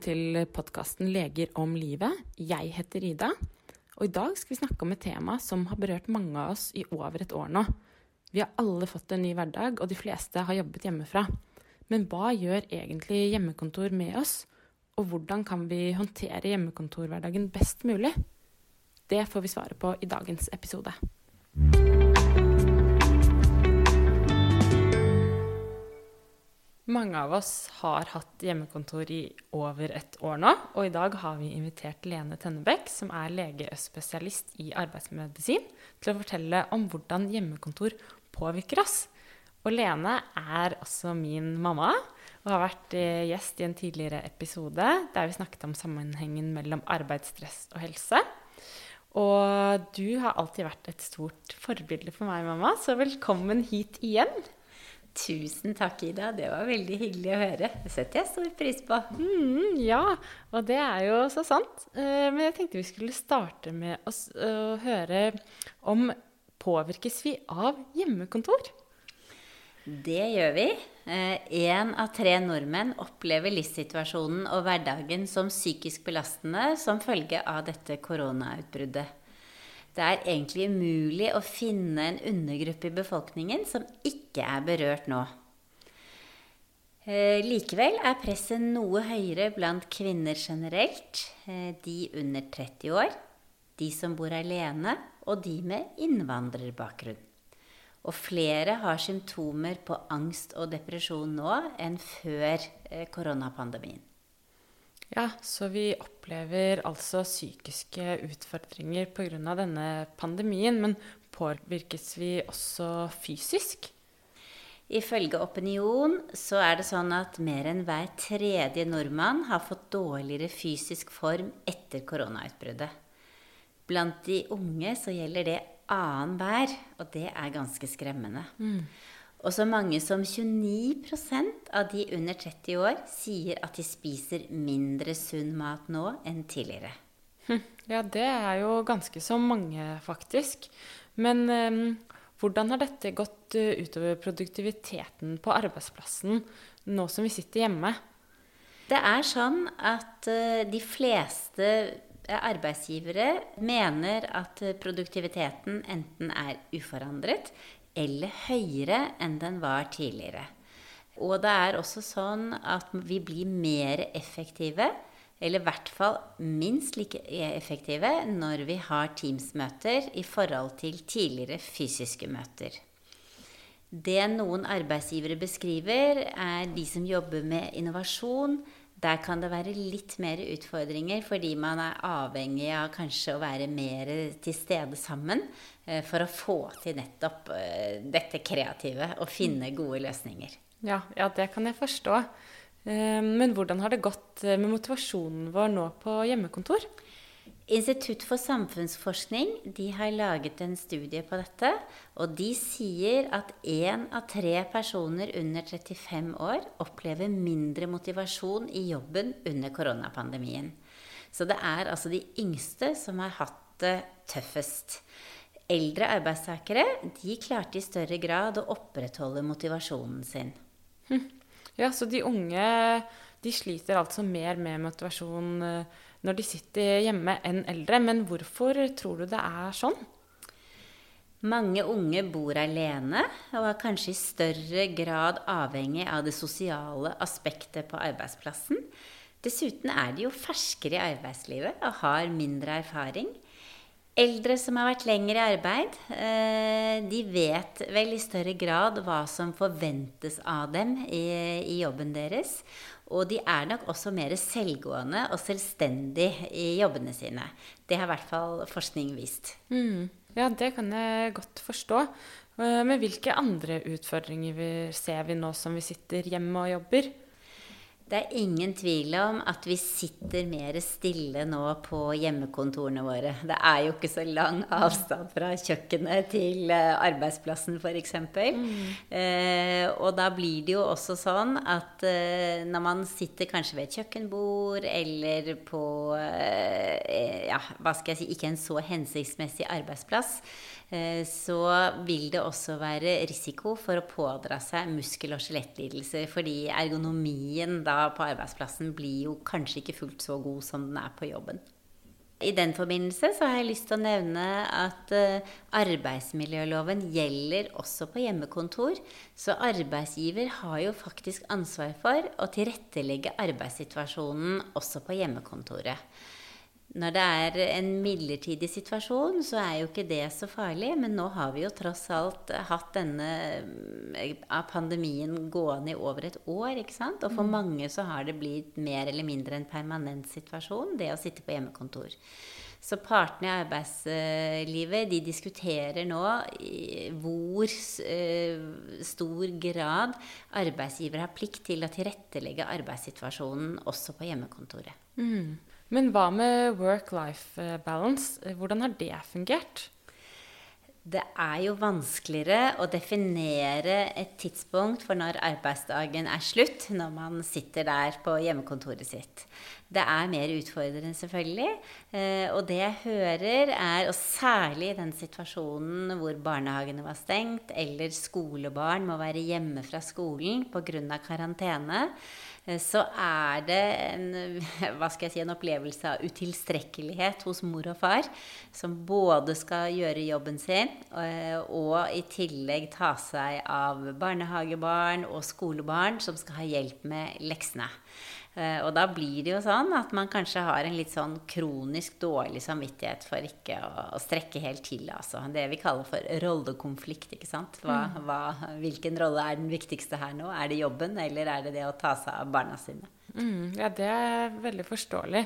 til podkasten 'Leger om livet'. Jeg heter Ida, og i dag skal vi snakke om et tema som har berørt mange av oss i over et år nå. Vi har alle fått en ny hverdag, og de fleste har jobbet hjemmefra. Men hva gjør egentlig hjemmekontor med oss, og hvordan kan vi håndtere hjemmekontorhverdagen best mulig? Det får vi svare på i dagens episode. Mange av oss har hatt hjemmekontor i over et år nå, og i dag har vi invitert Lene Tønnebekk, som er legespesialist i arbeidsmedisin, til å fortelle om hvordan hjemmekontor påvirker oss. Og Lene er også min mamma og har vært eh, gjest i en tidligere episode der vi snakket om sammenhengen mellom arbeidsstress og helse. Og du har alltid vært et stort forbilde for meg, mamma, så velkommen hit igjen. Tusen takk, Ida. Det var veldig hyggelig å høre. Det setter jeg stor pris på. Mm, ja, og det er jo så sant. Eh, men jeg tenkte vi skulle starte med å, å høre om påvirkes vi av hjemmekontor? Det gjør vi. Én av tre nordmenn opplever livssituasjonen og hverdagen som psykisk belastende som følge av dette koronautbruddet. Det er egentlig umulig å finne en undergruppe i befolkningen som ikke er berørt nå. Eh, likevel er presset noe høyere blant kvinner generelt, eh, de under 30 år, de som bor alene, og de med innvandrerbakgrunn. Og flere har symptomer på angst og depresjon nå enn før eh, koronapandemien. Ja, så vi opplever altså psykiske utfordringer pga. denne pandemien. Men påvirkes vi også fysisk? Ifølge Opinion så er det sånn at mer enn hver tredje nordmann har fått dårligere fysisk form etter koronautbruddet. Blant de unge så gjelder det annenhver, og det er ganske skremmende. Mm. Og så mange som 29% av de under 30 år sier at de spiser mindre sunn mat nå enn tidligere. Hm. Ja, det er jo ganske så mange, faktisk. Men eh, hvordan har dette gått uh, utover produktiviteten på arbeidsplassen nå som vi sitter hjemme? Det er sånn at eh, de fleste arbeidsgivere mener at produktiviteten enten er uforandret eller høyere enn den var tidligere. Og det er også sånn at vi blir mer effektive, eller i hvert fall minst like effektive, når vi har Teams-møter i forhold til tidligere fysiske møter. Det noen arbeidsgivere beskriver, er de som jobber med innovasjon. Der kan det være litt mer utfordringer fordi man er avhengig av kanskje å være mer til stede sammen. Eh, for å få til nettopp eh, dette kreative og finne gode løsninger. Ja, ja, det kan jeg forstå. Eh, men hvordan har det gått med motivasjonen vår nå på hjemmekontor? Institutt for samfunnsforskning de har laget en studie på dette. Og de sier at én av tre personer under 35 år opplever mindre motivasjon i jobben under koronapandemien. Så det er altså de yngste som har hatt det tøffest eldre arbeidstakere de klarte i større grad å opprettholde motivasjonen sin. Hm. Ja, så de unge de sliter altså mer med motivasjon eh, når de sitter hjemme enn eldre. Men hvorfor tror du det er sånn? Mange unge bor alene og er kanskje i større grad avhengig av det sosiale aspektet på arbeidsplassen. Dessuten er de jo ferskere i arbeidslivet og har mindre erfaring. Eldre som har vært lenger i arbeid, eh, de vet vel i større grad hva som forventes av dem i, i jobben deres. Og de er nok også mer selvgående og selvstendig i jobbene sine. Det har i hvert fall forskning vist. Mm. Ja, det kan jeg godt forstå. Eh, men hvilke andre utfordringer ser vi nå som vi sitter hjemme og jobber? Det er ingen tvil om at vi sitter mer stille nå på hjemmekontorene våre. Det er jo ikke så lang avstand fra kjøkkenet til eh, arbeidsplassen f.eks. Mm. Eh, og da blir det jo også sånn at eh, når man sitter kanskje ved et kjøkkenbord eller på eh, ja, hva skal jeg si, ikke en så hensiktsmessig arbeidsplass, så vil det også være risiko for å pådra seg muskel- og skjelettlidelser. Fordi ergonomien da på arbeidsplassen blir jo kanskje ikke fullt så god som den er på jobben. I den forbindelse så har jeg lyst til å nevne at uh, arbeidsmiljøloven gjelder også på hjemmekontor. Så arbeidsgiver har jo faktisk ansvar for å tilrettelegge arbeidssituasjonen også på hjemmekontoret. Når det er en midlertidig situasjon, så er jo ikke det så farlig. Men nå har vi jo tross alt hatt denne eh, pandemien gående i over et år. ikke sant? Og for mm. mange så har det blitt mer eller mindre en permanent situasjon, det å sitte på hjemmekontor. Så partene i arbeidslivet de diskuterer nå i hvor eh, stor grad arbeidsgiver har plikt til å tilrettelegge arbeidssituasjonen også på hjemmekontoret. Mm. Men hva med work-life balance? Hvordan har det fungert? Det er jo vanskeligere å definere et tidspunkt for når arbeidsdagen er slutt, når man sitter der på hjemmekontoret sitt. Det er mer utfordrende, selvfølgelig. Eh, og det jeg hører, er, og særlig i den situasjonen hvor barnehagene var stengt, eller skolebarn må være hjemme fra skolen pga. karantene, Eh, så er det en, hva skal jeg si, en opplevelse av utilstrekkelighet hos mor og far, som både skal gjøre jobben sin eh, og i tillegg ta seg av barnehagebarn og skolebarn som skal ha hjelp med leksene. Eh, og da blir det jo sånn at man kanskje har en litt sånn kronisk dårlig samvittighet for ikke å, å strekke helt til. Altså. Det vi kaller for rollekonflikt. ikke sant? Hva, mm. hva, hvilken rolle er den viktigste her nå? Er det jobben, eller er det det å ta seg av barna sine? Mm, ja, det er veldig forståelig.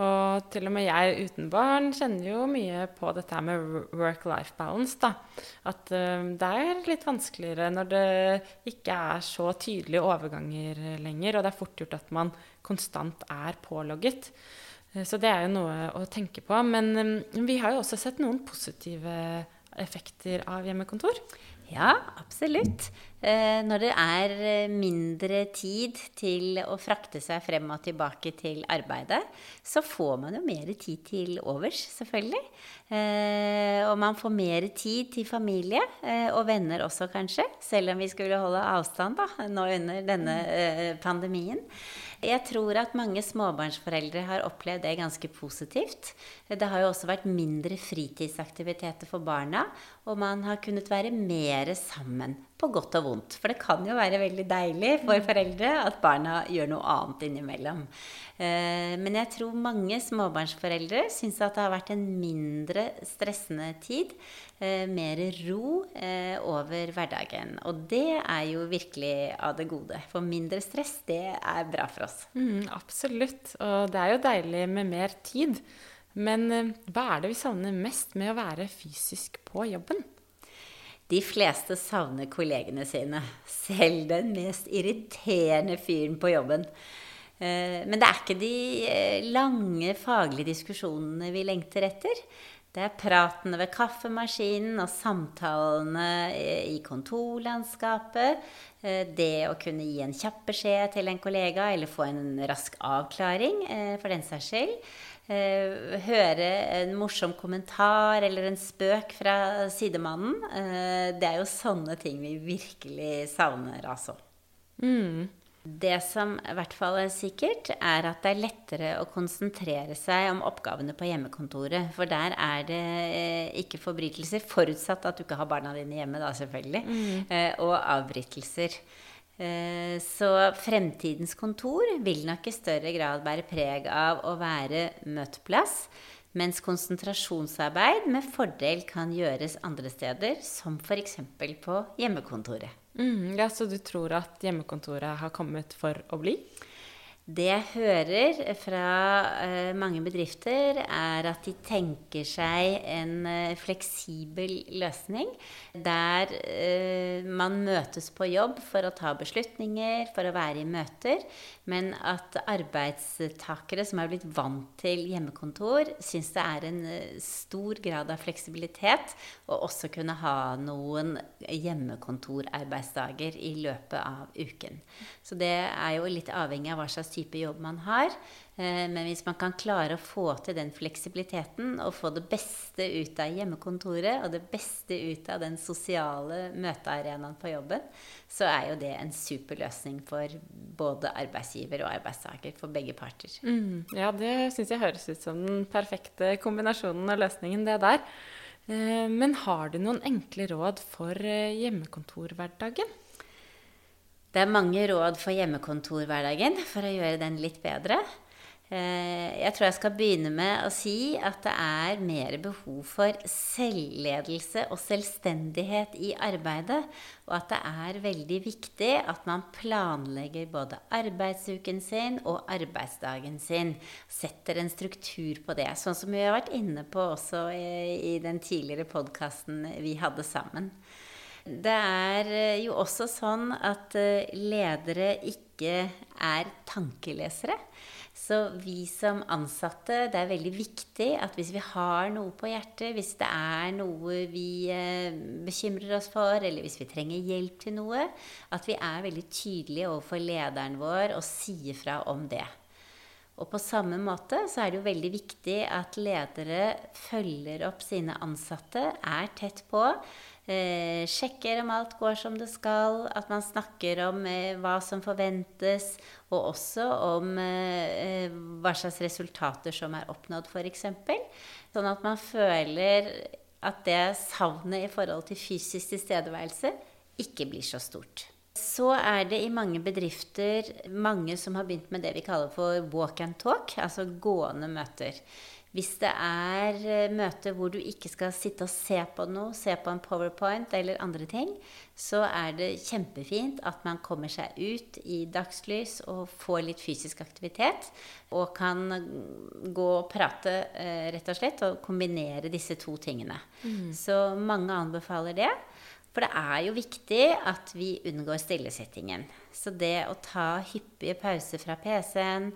Og til og med jeg uten barn kjenner jo mye på dette med work-life balance. da. At uh, det er litt vanskeligere når det ikke er så tydelige overganger lenger, og det er fort gjort at man konstant er pålogget. Uh, så det er jo noe å tenke på. Men um, vi har jo også sett noen positive effekter av hjemmekontor. Ja, absolutt. Eh, når det er eh, mindre tid til å frakte seg frem og tilbake til arbeidet, så får man jo mer tid til overs, selvfølgelig. Eh, og man får mer tid til familie og venner også, kanskje. Selv om vi skulle holde avstand da, nå under denne pandemien. Jeg tror at mange småbarnsforeldre har opplevd det ganske positivt. Det har jo også vært mindre fritidsaktiviteter for barna, og man har kunnet være mer sammen på godt og vondt. For det kan jo være veldig deilig for mm. foreldre at barna gjør noe annet innimellom. Eh, men jeg tror mange småbarnsforeldre syns at det har vært en mindre stressende tid. Eh, mer ro eh, over hverdagen. Og det er jo virkelig av det gode. For mindre stress, det er bra for oss. Mm, absolutt. Og det er jo deilig med mer tid. Men hva er det vi savner mest med å være fysisk på jobben? De fleste savner kollegene sine. Selv den mest irriterende fyren på jobben. Eh, men det er ikke de eh, lange faglige diskusjonene vi lengter etter. Det er pratene ved kaffemaskinen og samtalene eh, i kontorlandskapet. Det å kunne gi en kjapp beskjed til en kollega eller få en rask avklaring, for den saks skyld. Eh, høre en morsom kommentar eller en spøk fra sidemannen. Eh, det er jo sånne ting vi virkelig savner, altså. Mm. Det som i hvert fall er sikkert, er at det er lettere å konsentrere seg om oppgavene på hjemmekontoret. For der er det eh, ikke forbrytelser, forutsatt at du ikke har barna dine hjemme, da selvfølgelig, mm. og avbrytelser. Eh, så fremtidens kontor vil nok i større grad bære preg av å være møteplass, mens konsentrasjonsarbeid med fordel kan gjøres andre steder, som f.eks. på hjemmekontoret. Mm, ja, Så du tror at hjemmekontoret har kommet for å bli? Det jeg hører fra uh, mange bedrifter, er at de tenker seg en uh, fleksibel løsning der uh, man møtes på jobb for å ta beslutninger, for å være i møter, men at arbeidstakere som er blitt vant til hjemmekontor, syns det er en stor grad av fleksibilitet å også kunne ha noen hjemmekontorarbeidsdager i løpet av uken. Så det er jo litt avhengig av hva slags type jobb man har. Eh, men hvis man kan klare å få til den fleksibiliteten og få det beste ut av hjemmekontoret og det beste ut av den sosiale møtearenaen på jobben, så er jo det en super løsning for både arbeidsgiver og arbeidstaker, for begge parter. Mm, ja, det syns jeg høres ut som den perfekte kombinasjonen og løsningen, det der. Eh, men har du noen enkle råd for eh, hjemmekontorhverdagen? Det er mange råd for hjemmekontorhverdagen for å gjøre den litt bedre. Eh, jeg tror jeg skal begynne med å si at det er mer behov for selvledelse og selvstendighet i arbeidet. Og at det er veldig viktig at man planlegger både arbeidsuken sin og arbeidsdagen sin. Setter en struktur på det. Sånn som vi har vært inne på også i den tidligere podkasten vi hadde sammen. Det er eh, jo også sånn at eh, ledere ikke er tankelesere. Så vi som ansatte, det er veldig viktig at hvis vi har noe på hjertet, hvis det er noe vi eh, bekymrer oss for, eller hvis vi trenger hjelp til noe, at vi er veldig tydelige overfor lederen vår og sier fra om det. Og på samme måte så er det jo veldig viktig at ledere følger opp sine ansatte, er tett på. Eh, sjekker om alt går som det skal, at man snakker om eh, hva som forventes, og også om eh, hva slags resultater som er oppnådd, f.eks. Sånn at man føler at det savnet i forhold til fysisk tilstedeværelse ikke blir så stort. Så er det i mange bedrifter mange som har begynt med det vi kaller for walk and talk, altså gående møter. Hvis det er eh, møter hvor du ikke skal sitte og se på noe, se på en powerpoint eller andre ting, så er det kjempefint at man kommer seg ut i dagslys og får litt fysisk aktivitet. Og kan gå og prate, eh, rett og slett, og kombinere disse to tingene. Mm. Så mange anbefaler det. For det er jo viktig at vi unngår stillesittingen. Så det å ta hyppige pauser fra PC-en,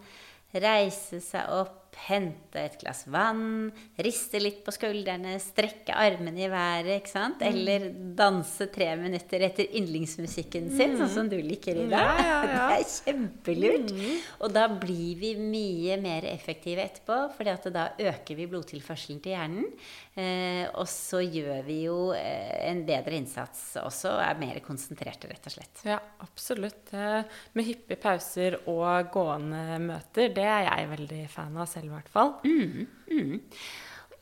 reise seg opp hente et glass vann, riste litt på skuldrene, strekke armene i været, ikke sant? Mm. Eller danse tre minutter etter yndlingsmusikken sin, mm. sånn som du liker i dag. Ja, ja, ja. Det er kjempelurt. Mm. Og da blir vi mye mer effektive etterpå, for da øker vi blodtilførselen til hjernen. Eh, og så gjør vi jo eh, en bedre innsats også, og er mer konsentrerte, rett og slett. Ja, absolutt. Eh, med hyppige pauser og gående møter, det er jeg veldig fan av selv selv, i hvert fall. Mm, mm.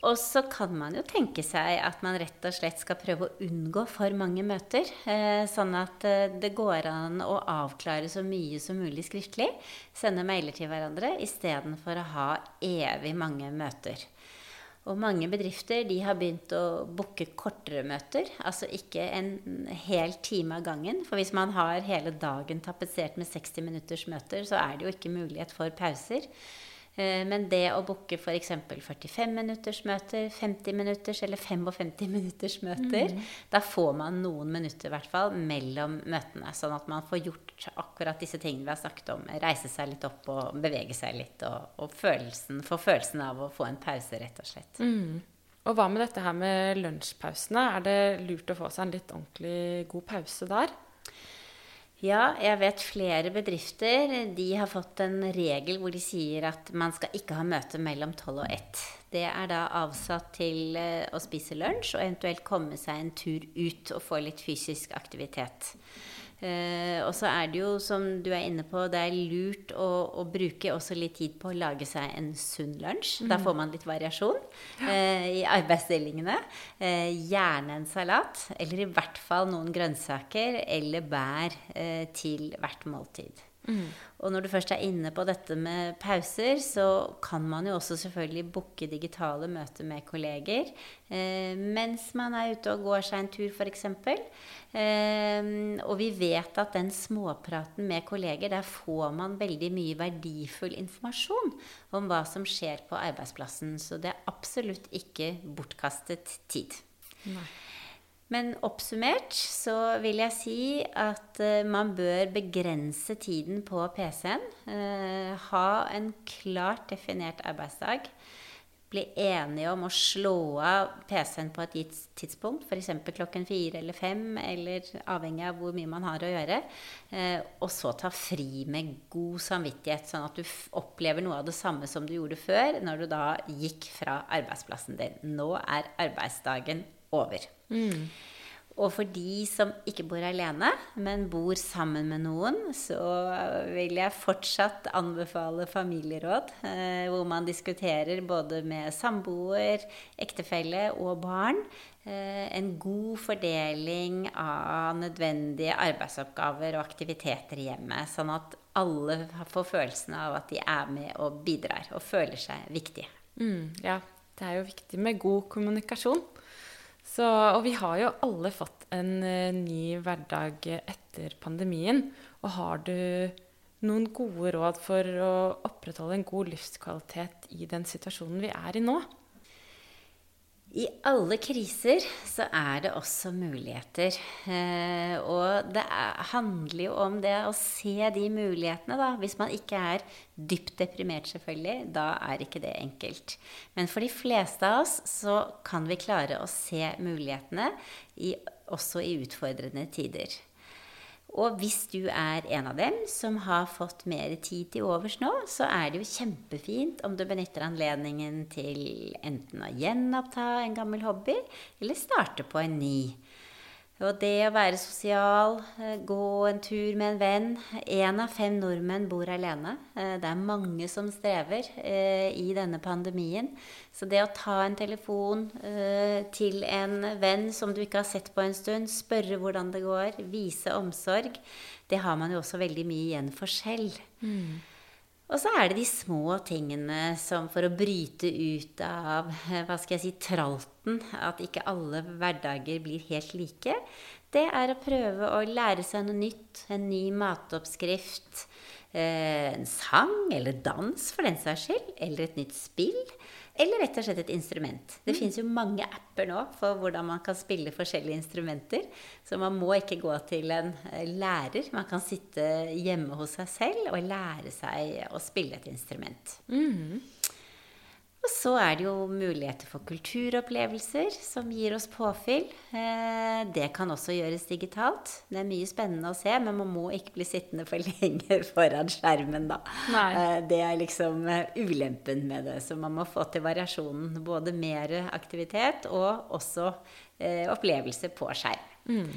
Og så kan man jo tenke seg at man rett og slett skal prøve å unngå for mange møter. Eh, sånn at eh, det går an å avklare så mye som mulig skriftlig. Sende mailer til hverandre istedenfor å ha evig mange møter. Og mange bedrifter de har begynt å booke kortere møter. Altså ikke en hel time av gangen. For hvis man har hele dagen tapetsert med 60 minutters møter, så er det jo ikke mulighet for pauser. Eh, men det å booke f.eks. 45 minutters møter, 50 minutters eller 55 minutters møter, mm. da får man noen minutter i hvert fall mellom møtene. Sånn at man får gjort akkurat disse tingene vi har snakket om. Reise seg litt opp og bevege seg litt. Og, og følelsen, få følelsen av å få en pause, rett og slett. Mm. Og hva med dette her med lunsjpausene? Er det lurt å få seg en litt ordentlig god pause der? Ja, jeg vet flere bedrifter de har fått en regel hvor de sier at man skal ikke ha møte mellom tolv og ett. Det er da avsatt til eh, å spise lunsj og eventuelt komme seg en tur ut og få litt fysisk aktivitet. Eh, og så er det jo, som du er inne på, det er lurt å, å bruke også litt tid på å lage seg en sunn lunsj. Mm. Da får man litt variasjon eh, i arbeidsdelingene. Eh, gjerne en salat, eller i hvert fall noen grønnsaker eller bær eh, til hvert måltid. Mm. Og når du først er inne på dette med pauser, så kan man jo også selvfølgelig booke digitale møter med kolleger eh, mens man er ute og går seg en tur, f.eks. Eh, og vi vet at den småpraten med kolleger, der får man veldig mye verdifull informasjon om hva som skjer på arbeidsplassen. Så det er absolutt ikke bortkastet tid. Nei. Men oppsummert så vil jeg si at uh, man bør begrense tiden på PC-en. Eh, ha en klart definert arbeidsdag. bli enige om å slå av PC-en på et gitt tidspunkt, f.eks. klokken fire eller fem, eller avhengig av hvor mye man har å gjøre, eh, og så ta fri med god samvittighet, sånn at du opplever noe av det samme som du gjorde før, når du da gikk fra arbeidsplassen din. Nå er arbeidsdagen over. Mm. Og for de som ikke bor alene, men bor sammen med noen, så vil jeg fortsatt anbefale familieråd, eh, hvor man diskuterer både med samboer, ektefelle og barn eh, en god fordeling av nødvendige arbeidsoppgaver og aktiviteter i hjemmet, sånn at alle får følelsen av at de er med og bidrar og føler seg viktige. Mm, ja, det er jo viktig med god kommunikasjon. Så, og vi har jo alle fått en uh, ny hverdag etter pandemien. Og har du noen gode råd for å opprettholde en god livskvalitet i den situasjonen vi er i nå? I alle kriser så er det også muligheter. Eh, og det er, handler jo om det å se de mulighetene, da. Hvis man ikke er dypt deprimert, selvfølgelig, da er ikke det enkelt. Men for de fleste av oss så kan vi klare å se mulighetene i, også i utfordrende tider. Og hvis du er en av dem som har fått mer tid til overs nå, så er det jo kjempefint om du benytter anledningen til enten å gjenoppta en gammel hobby, eller starte på en ny. Og det å være sosial, eh, gå en tur med en venn Én av fem nordmenn bor alene. Eh, det er mange som strever eh, i denne pandemien. Så det å ta en telefon til en venn som du ikke har sett på en stund, spørre hvordan det går, vise omsorg, det har man jo også veldig mye igjen for selv. Mm. Og så er det de små tingene som for å bryte ut av hva skal jeg si, tralten, at ikke alle hverdager blir helt like, det er å prøve å lære seg noe nytt. En ny matoppskrift. Eh, en sang eller dans, for den saks skyld. Eller et nytt spill. Eller rett og slett et instrument. Det mm. fins jo mange apper nå for hvordan man kan spille forskjellige instrumenter. Så man må ikke gå til en eh, lærer. Man kan sitte hjemme hos seg selv og lære seg å spille et instrument. Mm. Og så er det jo muligheter for kulturopplevelser som gir oss påfyll. Eh, det kan også gjøres digitalt. Det er mye spennende å se, men man må ikke bli sittende for lenge foran skjermen, da. Nei. Eh, det er liksom eh, ulempen med det. Så man må få til variasjonen. Både mer aktivitet og også opplevelse på skjerm. Mm.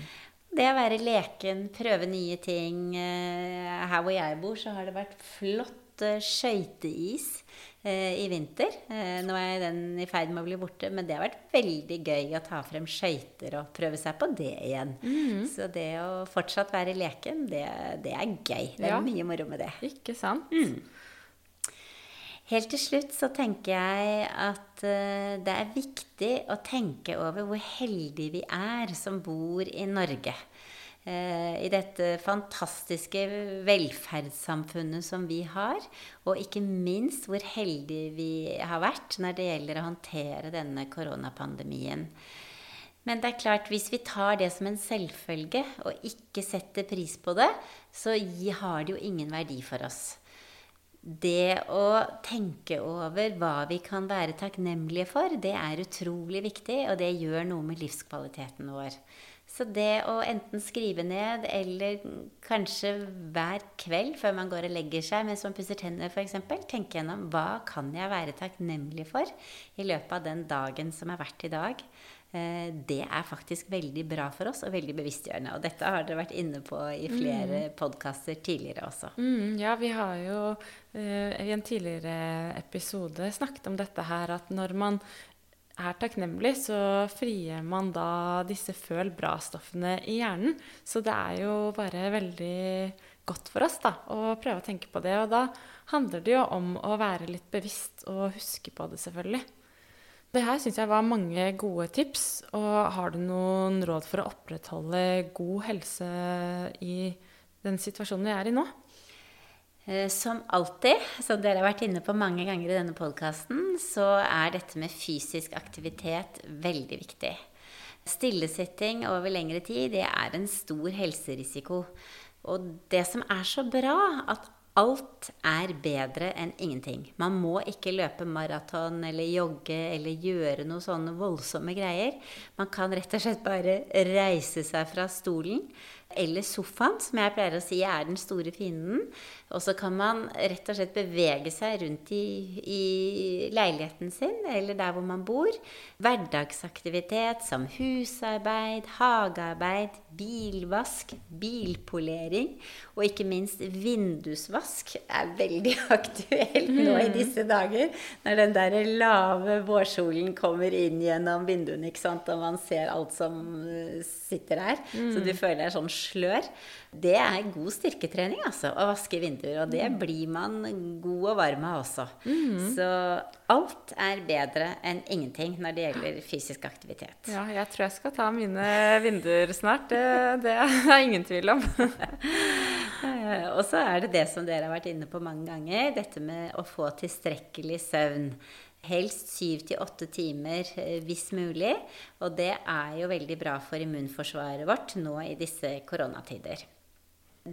Det å være leken, prøve nye ting. Her hvor jeg bor, så har det vært flott skøyteis i vinter. Eh, nå er den i ferd med å bli borte, men det har vært veldig gøy å ta frem skøyter og prøve seg på det igjen. Mm. Så det å fortsatt være leken, det, det er gøy. Det er ja. mye moro med det. Ikke sant? Mm. Helt til slutt så tenker jeg at uh, det er viktig å tenke over hvor heldige vi er som bor i Norge. Eh, i dette fantastiske velferdssamfunnet som vi har. Og ikke minst hvor heldige vi har vært når det gjelder å håndtere denne koronapandemien. Men det er klart, hvis vi tar det som en selvfølge og ikke setter pris på det, så har det jo ingen verdi for oss. Det å tenke over hva vi kan være takknemlige for, det er utrolig viktig, og det gjør noe med livskvaliteten vår. Så det å enten skrive ned, eller kanskje hver kveld før man går og legger seg mens man pusser tennene f.eks., tenke gjennom hva kan jeg være takknemlig for i løpet av den dagen som har vært i dag. Eh, det er faktisk veldig bra for oss og veldig bevisstgjørende. Og dette har dere vært inne på i flere mm. podkaster tidligere også. Mm, ja, vi har jo uh, i en tidligere episode snakket om dette her at når man er takknemlig, så frier man da disse føl bra-stoffene i hjernen. Så det er jo bare veldig godt for oss da, å prøve å tenke på det. Og da handler det jo om å være litt bevisst og huske på det, selvfølgelig. Det her syns jeg var mange gode tips. Og har du noen råd for å opprettholde god helse i den situasjonen vi er i nå? Eh, som alltid, som dere har vært inne på mange ganger i denne podkasten, så er dette med fysisk aktivitet veldig viktig. Stillesitting over lengre tid, det er en stor helserisiko. Og det som er så bra, at alt er bedre enn ingenting. Man må ikke løpe maraton eller jogge eller gjøre noe sånne voldsomme greier. Man kan rett og slett bare reise seg fra stolen eller sofaen, som jeg pleier å si er den store fienden. Og så kan man rett og slett bevege seg rundt i, i, leiligheten sin eller der hvor man bor. Hverdagsaktivitet som husarbeid, hagearbeid, bilvask, bilpolering og ikke minst vindusvask er veldig aktuelt nå i mm. disse dager. Når den der lave vårsolen kommer inn gjennom vinduene, ikke sant? og man ser alt som eh, sitter der. Mm. Så du føler deg sånn slør. Det er god styrketrening, altså, å vaske vinduer. Og det mm. blir man god og varm av også. Mm. Så alt er bedre enn ingenting når det gjelder fysisk aktivitet. Ja, jeg tror jeg skal ta mine vinduer snart. Det, det er ingen tvil om. og så er det det som dere har vært inne på mange ganger, dette med å få tilstrekkelig søvn. Helst syv til åtte timer eh, hvis mulig. Og det er jo veldig bra for immunforsvaret vårt nå i disse koronatider.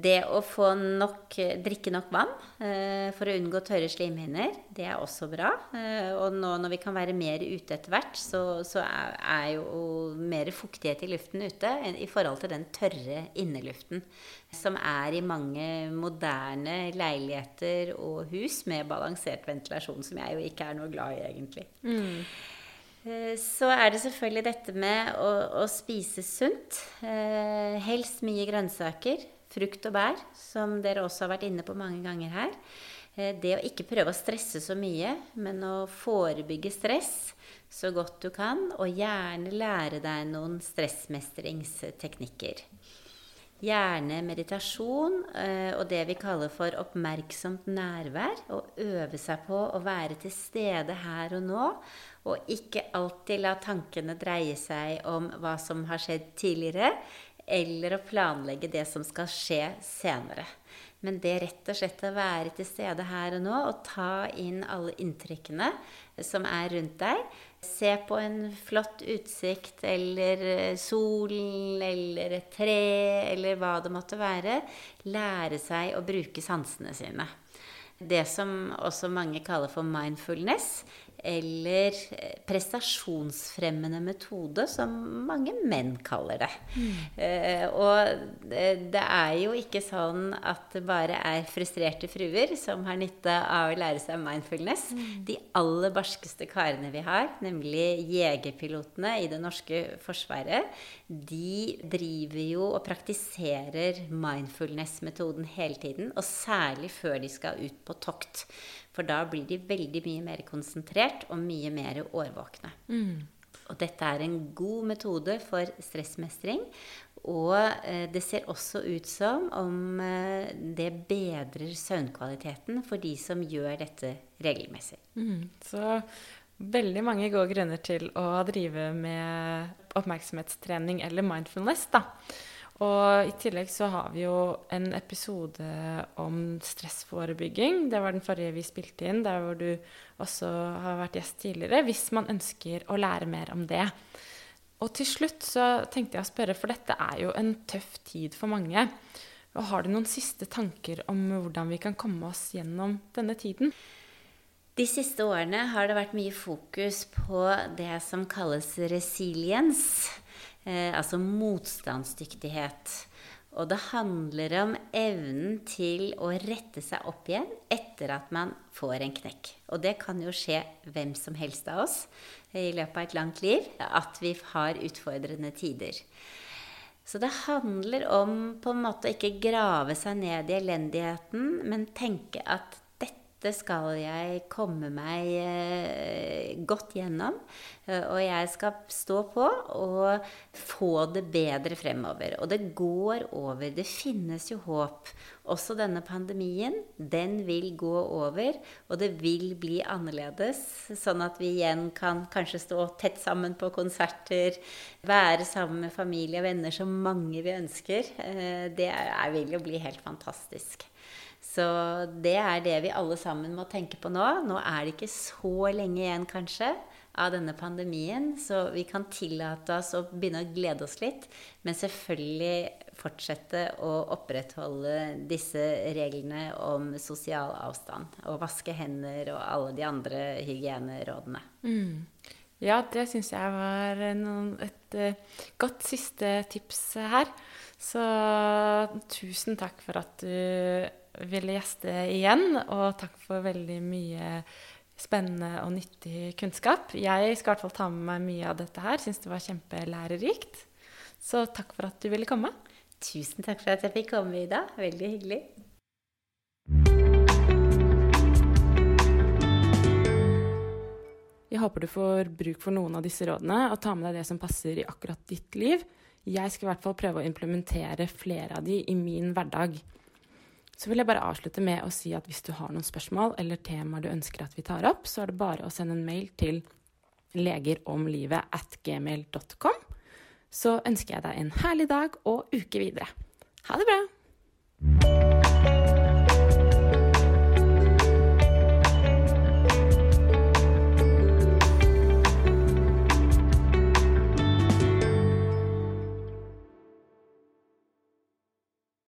Det å få nok, drikke nok vann eh, for å unngå tørre slimhinner, det er også bra. Eh, og nå når vi kan være mer ute etter hvert, så, så er, er, jo mer fuktighet i luften ute i forhold til den tørre inneluften som er i mange moderne leiligheter og hus med balansert ventilasjon, som jeg jo ikke er noe glad i, egentlig. Mm. Eh, så er det selvfølgelig dette med å, å spise sunt. Eh, helst mye grønnsaker frukt og bær, som dere også har vært inne på mange ganger her. Eh, det å ikke prøve å stresse så mye, men å forebygge stress så godt du kan, og gjerne lære deg noen stressmestringsteknikker. Gjerne meditasjon eh, og det vi kaller for oppmerksomt nærvær. Og øve seg på å være til stede her og nå, og ikke alltid la tankene dreie seg om hva som har skjedd tidligere, eller å planlegge det som skal skje senere. Men det rett og slett å være til stede her og nå og ta inn alle inntrykkene som er rundt deg. Se på en flott utsikt eller solen eller et tre eller hva det måtte være. Lære seg å bruke sansene sine. Det som også mange kaller for mindfulness, eller eh, prestasjonsfremmende metode, som mange menn kaller det. Mm. Uh, og det er jo ikke sånn at det bare er frustrerte fruer som har nytte av å lære seg mindfulness. Mm. De aller barskeste karene vi har, nemlig jegerpilotene i det norske forsvaret, de driver jo og praktiserer mindfulness-metoden hele tiden, og særlig før de skal ut på tokt. For da blir de veldig mye mer konsentrert og mye mer årvåkne. Mm. Og dette er en god metode for stressmestring. Og eh, det ser også ut som om eh, det bedrer søvnkvaliteten for de som gjør dette regelmessig. Mm. Så veldig mange gode grunner til å drive med oppmerksomhetstrening eller mindfulness. da. Og i tillegg så har vi jo en episode om stressforebygging. Det var den forrige vi spilte inn, der hvor du også har vært gjest tidligere. Hvis man ønsker å lære mer om det. Og til slutt så tenkte jeg å spørre, for dette er jo en tøff tid for mange. Og har du noen siste tanker om hvordan vi kan komme oss gjennom denne tiden? De siste årene har det vært mye fokus på det som kalles resiliens eh, altså motstandsdyktighet. Og det handler om evnen til å rette seg opp igjen etter at man får en knekk. Og det kan jo skje hvem som helst av oss i løpet av et langt liv at vi har utfordrende tider. Så det handler om på en måte å ikke grave seg ned i elendigheten, men tenke at dette skal jeg komme meg eh, godt gjennom. Eh, og jeg skal stå på og få det bedre fremover. Og det går over. Det finnes jo håp. Også denne pandemien, den vil gå over, og det vil bli annerledes. Sånn at vi igjen kan kanskje stå tett sammen på konserter, være sammen med familie og venner så mange vi ønsker. Eh, det vil jo bli helt fantastisk. Så det er det vi alle sammen må tenke på nå. Nå er det ikke så lenge igjen, kanskje, av denne pandemien, så vi kan tillate oss å begynne å glede oss litt. Men selvfølgelig fortsette å opprettholde disse reglene om sosial avstand. Og vaske hender og alle de andre hygienerådene. Mm. Ja, det syns jeg var noen, et et godt siste tips her. Så tusen takk for at du ville gjeste igjen, og takk for veldig mye spennende og nyttig kunnskap. Jeg skal i hvert fall ta med meg mye av dette her. Syns det var kjempelærerikt. Så takk for at du ville komme. Tusen takk for at jeg fikk komme, Ida. Veldig hyggelig. Jeg håper du får bruk for noen av disse rådene og tar med deg det som passer i akkurat ditt liv. Jeg skal i hvert fall prøve å implementere flere av de i min hverdag. Så vil jeg bare avslutte med å si at hvis du har noen spørsmål eller temaer du ønsker at vi tar opp, så er det bare å sende en mail til legeromlivet at gmail.com. Så ønsker jeg deg en herlig dag og uke videre. Ha det bra!